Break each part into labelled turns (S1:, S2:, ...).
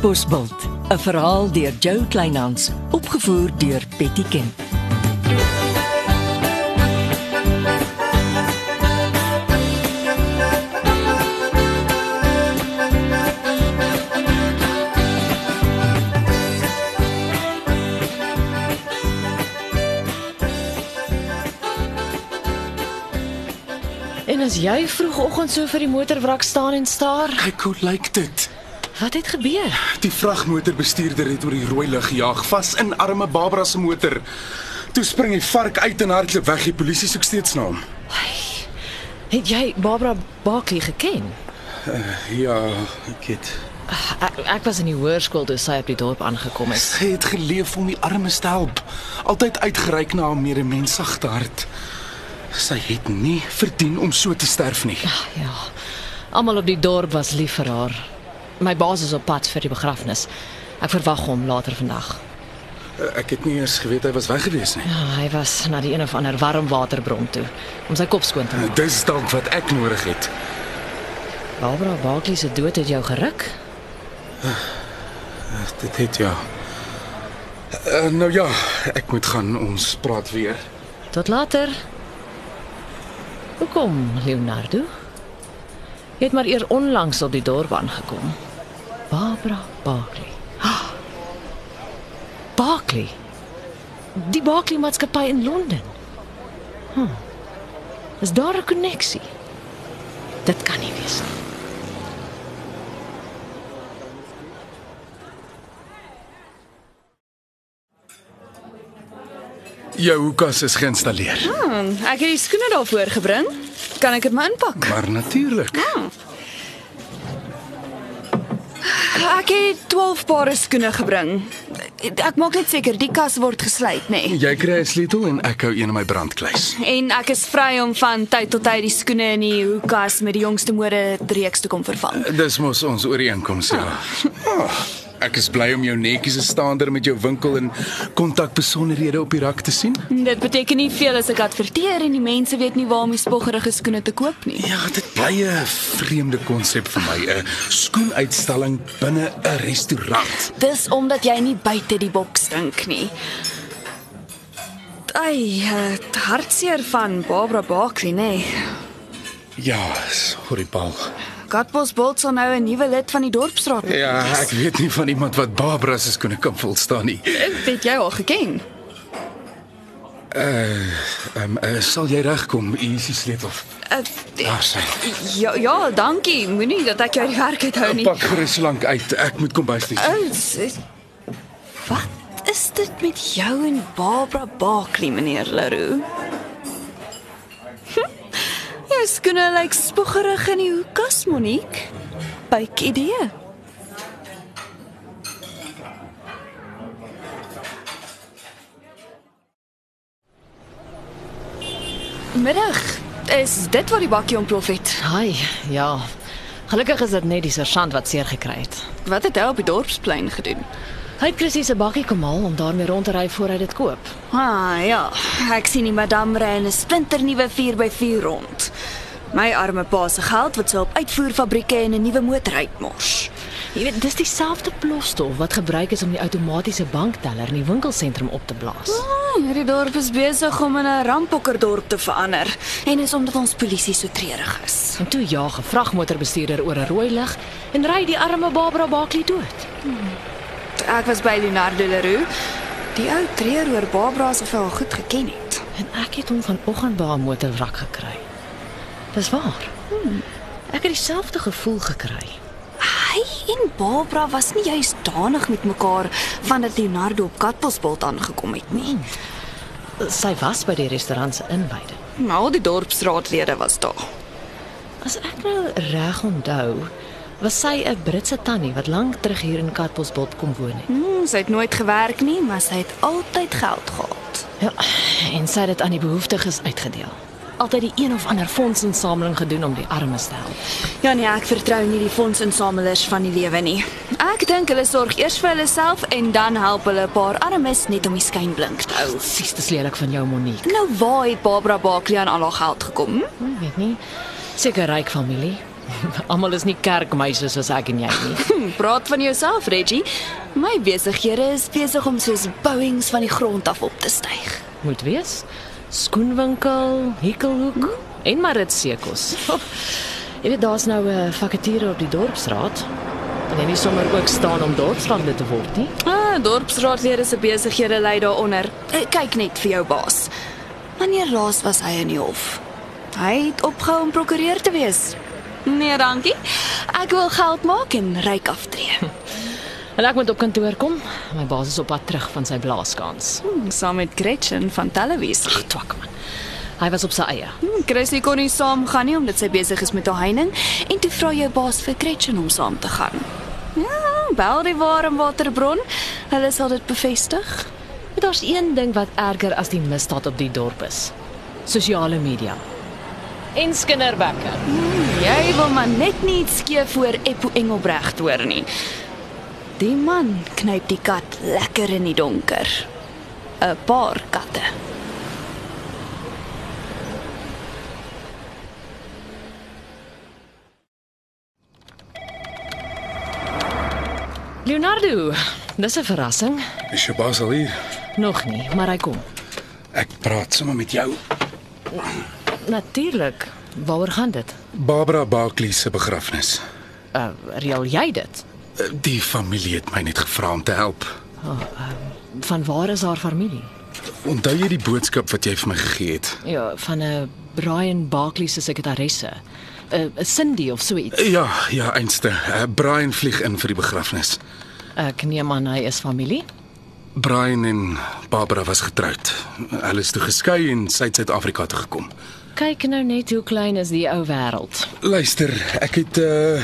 S1: Katbosveld, 'n verhaal deur Jo Kleinhans, opgevoer deur Betty Ken.
S2: En as jy vroegoggend so vir die motorwrak staan en staar,
S3: Kyk hoe lyk dit.
S2: Wat het gebeur?
S3: Die vragmotorbestuurder het oor die rooi lig gejaag, vas in arme Barbara se motor. Toe spring hy vark uit en hardloop weg. Die polisie soek steeds na hom.
S2: Het jy Barbara Barkley geken?
S3: Ja, ek het.
S2: Ek, ek was in die hoërskool toe sy op die dorp aangekom het.
S3: Sy het geleef om die armes te help. Altyd uitgereik na haar medemens sagte hart. Sy het nie verdien om so te sterf nie.
S2: Ja. Almal op die dorp was lief vir haar. My baas is op pad vir die begrafnis. Ek verwag hom later vandag.
S3: Ek het nie eers geweet hy was weg gewees nie.
S2: Ja, hy was na die een of ander warmwaterbron toe om sy kop skoon te maak.
S3: Dis dalk wat ek nodig het.
S2: Barbara Barkley se dood het jou geruk?
S3: Dit het ja. Uh, nou ja, ek moet gaan. Ons praat weer.
S2: Tot later. Hoekom, Leonardo? Jy het maar eer onlangs op die dorp aangekom. Barbara Barkley. Ah, Barkley. Die Barkley maatskappy in Londen. Hm. Is daar 'n koneksie? Dit kan nie wees nie.
S3: Jou hoekas is geïnstalleer.
S4: Ek het die skoene daarvoor gebring. Kan ek dit maar inpak?
S3: Maar natuurlik.
S4: Ek het 12 pare skoene gebring. Ek maak net seker die kas word gesluit, nê. Nee.
S3: Jy kry 'n sleutel en ek hou een in my brandkluis.
S4: En ek is vry om van tyd tot tyd die skoene in die hoekas met die jongste mode reeks te kom vervang.
S3: Dis mos ons ooreenkoms, ja. Oh, ek is bly om jou netjies se staander met jou winkel en kontakbesonderhede op die rak te sien.
S4: Dit beteken nie veel as ek adverteer en die mense weet nie waar om die spoggerige skoene te koop nie.
S3: Ja, dit bly 'n vreemde konsep vir my, 'n skoenuitstalling binne 'n restaurant.
S4: Dis omdat jy nie buite die boks dink nie. Ai, uh, hartseer van Barbara Barkley, nê. Nee.
S3: Ja, sorry Paul.
S4: Katbos Bolt sal nou 'n nuwe lid van die dorpsraad wees.
S3: Ja, ek weet nie van iemand wat Barbara se skoene kan volstaan nie.
S4: Het jy al geken?
S3: Ehm uh, sal jy regkom? Hier is die sleutel.
S4: Uh,
S3: Daar sy.
S4: ja, ja, dankie. Moenie dat ek jou die werk uithou nie.
S3: Pak gerus so lank uit. Ek moet kom bystel.
S4: Is, is, wat is dit met jou en Barbara Barkley, meneer Leroux? Jou skoene lyk spoggerig in die hoekas, Monique. Byk idee. Middag. Is dit wat die bakkie ontplof het?
S2: Ai, ja. Gelukkig is dit net die sergeant wat seer gekry het.
S4: Wat het hy op die dorpsplein gedoen?
S2: Hy het Chrissy se bakkie kom haal om daarmee rond te ry voor hy dit koop.
S4: Ah ja, ek sien die madam ry 'n splinternuwe 4x4 rond. My arme pa se geld wat sy op uitvoerfabrieke en 'n nuwe motor uitmors.
S2: Jy weet, dis dieselfde plosstof wat gebruik is om die outomatiese bankteller in die winkelsentrum op te blaas.
S4: Ah, hierdie dorp is besig om in 'n rampokkerdorp te verander en is omdat ons polisie so treurig is.
S2: En toe jaag 'n vragmotorbestuurder oor 'n rooi lig en ry die arme Barbara Barkley dood.
S4: Ek was by Leonardo Leroux. Die ou treur oor Barbara asof hy haar goed geken het.
S2: En ek het hom vanoggend by 'n motorwrak gekry. Dis waar. Ek het dieselfde gevoel gekry.
S4: Hy en Barbara was nie juis danig met mekaar vandat Leonardo op Katbosveld aangekom het nie.
S2: Sy was by die restaurant se inwyding.
S4: Maar al die dorpsraadlede was daar.
S2: As ek nou reg onthou, was sy 'n Britse tannie wat lank terug hier in Katbosveld kom woon het.
S4: Hmm, sy het nooit gewerk nie, maar sy het altyd geld gehad.
S2: Ja, en sy het dit aan die behoeftiges uitgedeel. Altyd die een of ander fondsinsameling gedoen om die armes te help.
S4: Ja nee, ek vertrou nie die fondsinsamelers van die lewe nie. Ek dink hulle sorg eers vir hulle self en dan help hulle 'n paar armes net om die skyn blink te hou.
S2: Sies, dis lelik van jou Monique.
S4: Nou waar het Barbara Barkley aan al haar geld gekom?
S2: Hm, weet nie. Seker ryk familie. Almal is nie kerkmeisies soos ek en jy nie.
S4: Hm, Praat van jouself, Reggie. My besighede is besig om soos bouings van die grond af op te styg.
S2: Moet wees. Skoenwinkel, Hikkelhoek en Maritsekos. Jy weet daar's nou 'n vakature op die dorpsraad. En jy nie sommer ook staan om dorpsraadlid te word nie.
S4: Ah, dorpsraadlede se besighede lê daaronder. Eh, Kyk net vir jou baas. Wanneer laas was hy in die hof? Hy het opgehou om prokureur te wees. Nee, dankie. Ek wil geld maak en ryk aftree.
S2: En ek moet op kantoor kom. My baas is op pad terug van sy blaaskans.
S4: Hm, Saam met Gretchen van televisie.
S2: Ag, twak man. Hy was op sy eie.
S4: Hm, Chrissy kon nie saamgaan nie omdat sy besig is met haar heining en toe vra jou baas vir Gretchen om saam te gaan. Ja, bel die warmwaterbron. Hulle sal dit bevestig.
S2: Maar daar's een ding wat erger as die misdaad op die dorp is. Sosiale media. En skinderbekke.
S4: Jy wil maar net nie iets skeef voor Eppo Engelbregt hoor nie. Die man knyp die kat lekker in die donker. 'n Paar katte.
S2: Leonardo, dis 'n verrassing.
S3: Is jou baas al hier?
S2: Nog nie, maar hy kom.
S3: Ek praat sommer met jou.
S2: Natuurlik. Waaroor gaan dit?
S3: Barbara Barkley se begrafnis.
S2: Uh, reël jy dit?
S3: Eh, Die familie het my net gevra om te help.
S2: Van waar is haar familie?
S3: Onthou jy die boodskap wat jy vir my gegee het?
S2: Ja, van 'n Brian Barkley se sekretaresse. 'n uh, Cindy of so iets.
S3: Ja, ja, einste. Uh, Brian vlieg in vir die begrafnis.
S2: Ek neem aan hy is familie.
S3: Brian en Barbara was getroud. Hulle is toe geskei en sy het Suid-Afrika toe gekom.
S2: Kyk nou net hoe klein is die ou wêreld.
S3: Luister, ek het uh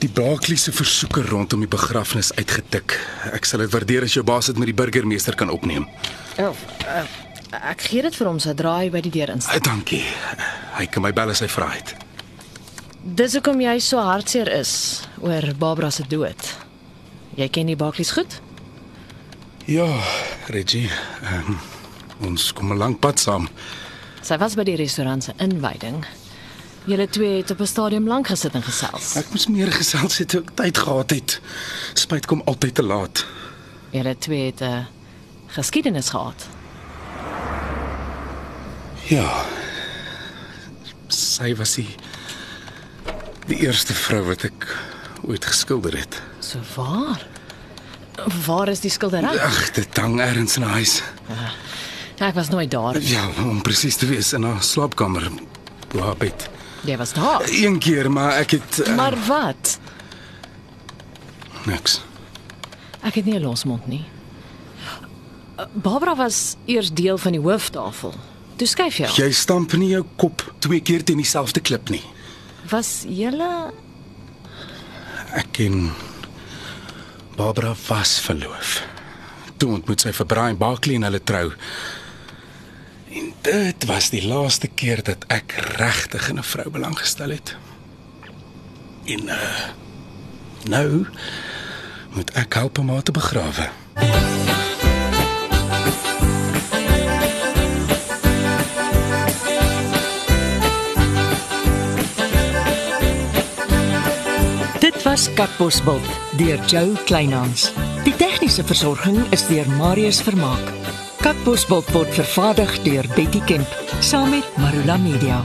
S3: die Barkley se versoeke rondom die begrafnis uitgetik. Ek sal dit waardeer as jou baas dit met die burgemeester kan opneem.
S2: Oh, uh, ek gee dit vir hom sodra hy by die deur instap.
S3: Uh, dankie. Hy kan my bel as hy vra het.
S2: Dis hoekom jy so hartseer is oor Barbara se dood. Jy ken die Barkleys goed?
S3: Ja, Reggie. Um, ons kom 'n lank pad saam.
S2: Sy was by die restaurant se inwyding. Julle twee het op 'n stadium lank gesit en gesels.
S3: Ek moes meer gesels het toe ek tyd gehad het. Spyt kom altyd te laat.
S2: Julle twee het 'n geskiedenis gehad.
S3: Ja. Sy was die die eerste vrou wat ek ooit geskilder het.
S2: So waar? Waar is die skildery?
S3: Ag, dit hang ergens in 'n huis.
S2: Ek was nooit daar.
S3: Ja, om presies te wees in haar slaapkamer. Op haar bed.
S2: Jy was daar.
S3: Een keer, maar ek het uh,
S2: Maar wat?
S3: niks.
S2: Ek het nie 'n losmond nie. Barbara was eers deel van die hooftafel. Toe skuif jy.
S3: Jy stamp nie jou kop twee keer teen dieselfde klip nie.
S2: Was julle
S3: Ek en Barbara was verloof. Toe ontmoet sy vir Brian Barkley en hulle trou. En dit was die laaste keer dat ek regtig in 'n vrou belang gestel het. En uh nou moet ek help om haar te begrawe.
S1: Dit was Katbosveld deur Joe Kleinhans. Die tegniese versorging is deur Marius Vermaak. Katbosveld word vervaardig deur Betty Kemp saam met Marula Media.